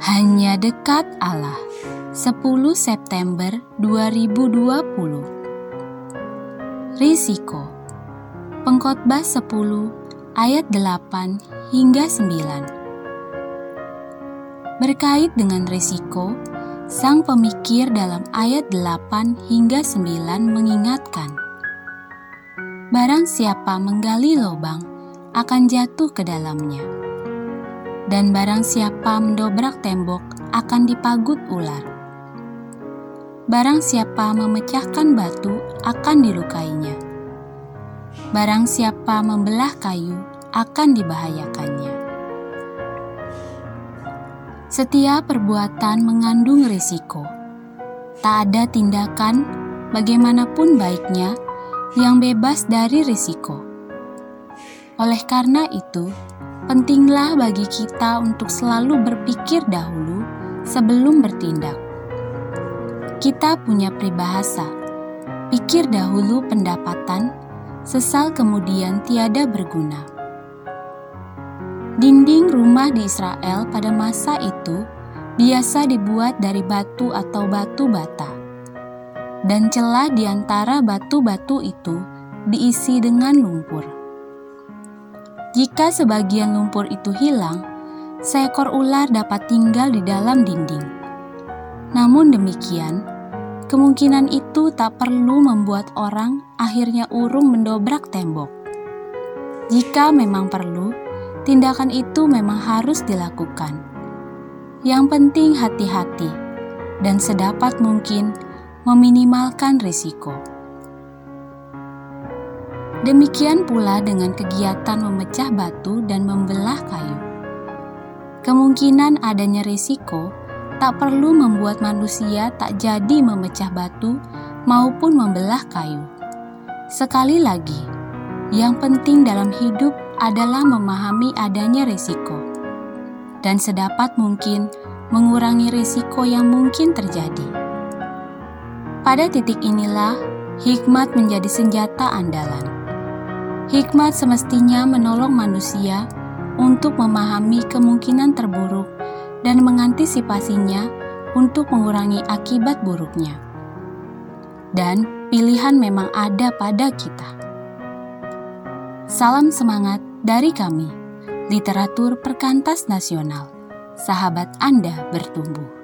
Hanya dekat Allah. 10 September 2020. Risiko. Pengkhotbah 10 ayat 8 hingga 9. Berkait dengan risiko, sang pemikir dalam ayat 8 hingga 9 mengingatkan Barang siapa menggali lubang akan jatuh ke dalamnya dan barang siapa mendobrak tembok akan dipagut ular. Barang siapa memecahkan batu akan dilukainya. Barang siapa membelah kayu akan dibahayakannya. Setiap perbuatan mengandung risiko. Tak ada tindakan, bagaimanapun baiknya, yang bebas dari risiko. Oleh karena itu, pentinglah bagi kita untuk selalu berpikir dahulu sebelum bertindak. Kita punya peribahasa, pikir dahulu pendapatan, sesal kemudian tiada berguna. Dinding rumah di Israel pada masa itu biasa dibuat dari batu atau batu bata, dan celah di antara batu-batu itu diisi dengan lumpur. Jika sebagian lumpur itu hilang, seekor ular dapat tinggal di dalam dinding. Namun demikian, kemungkinan itu tak perlu membuat orang akhirnya urung mendobrak tembok. Jika memang perlu, tindakan itu memang harus dilakukan. Yang penting hati-hati dan sedapat mungkin meminimalkan risiko. Demikian pula dengan kegiatan memecah batu dan membelah kayu. Kemungkinan adanya risiko tak perlu membuat manusia tak jadi memecah batu maupun membelah kayu. Sekali lagi, yang penting dalam hidup adalah memahami adanya risiko dan sedapat mungkin mengurangi risiko yang mungkin terjadi. Pada titik inilah hikmat menjadi senjata andalan. Hikmat semestinya menolong manusia untuk memahami kemungkinan terburuk dan mengantisipasinya untuk mengurangi akibat buruknya. Dan pilihan memang ada pada kita. Salam semangat dari kami, Literatur Perkantas Nasional. Sahabat Anda bertumbuh.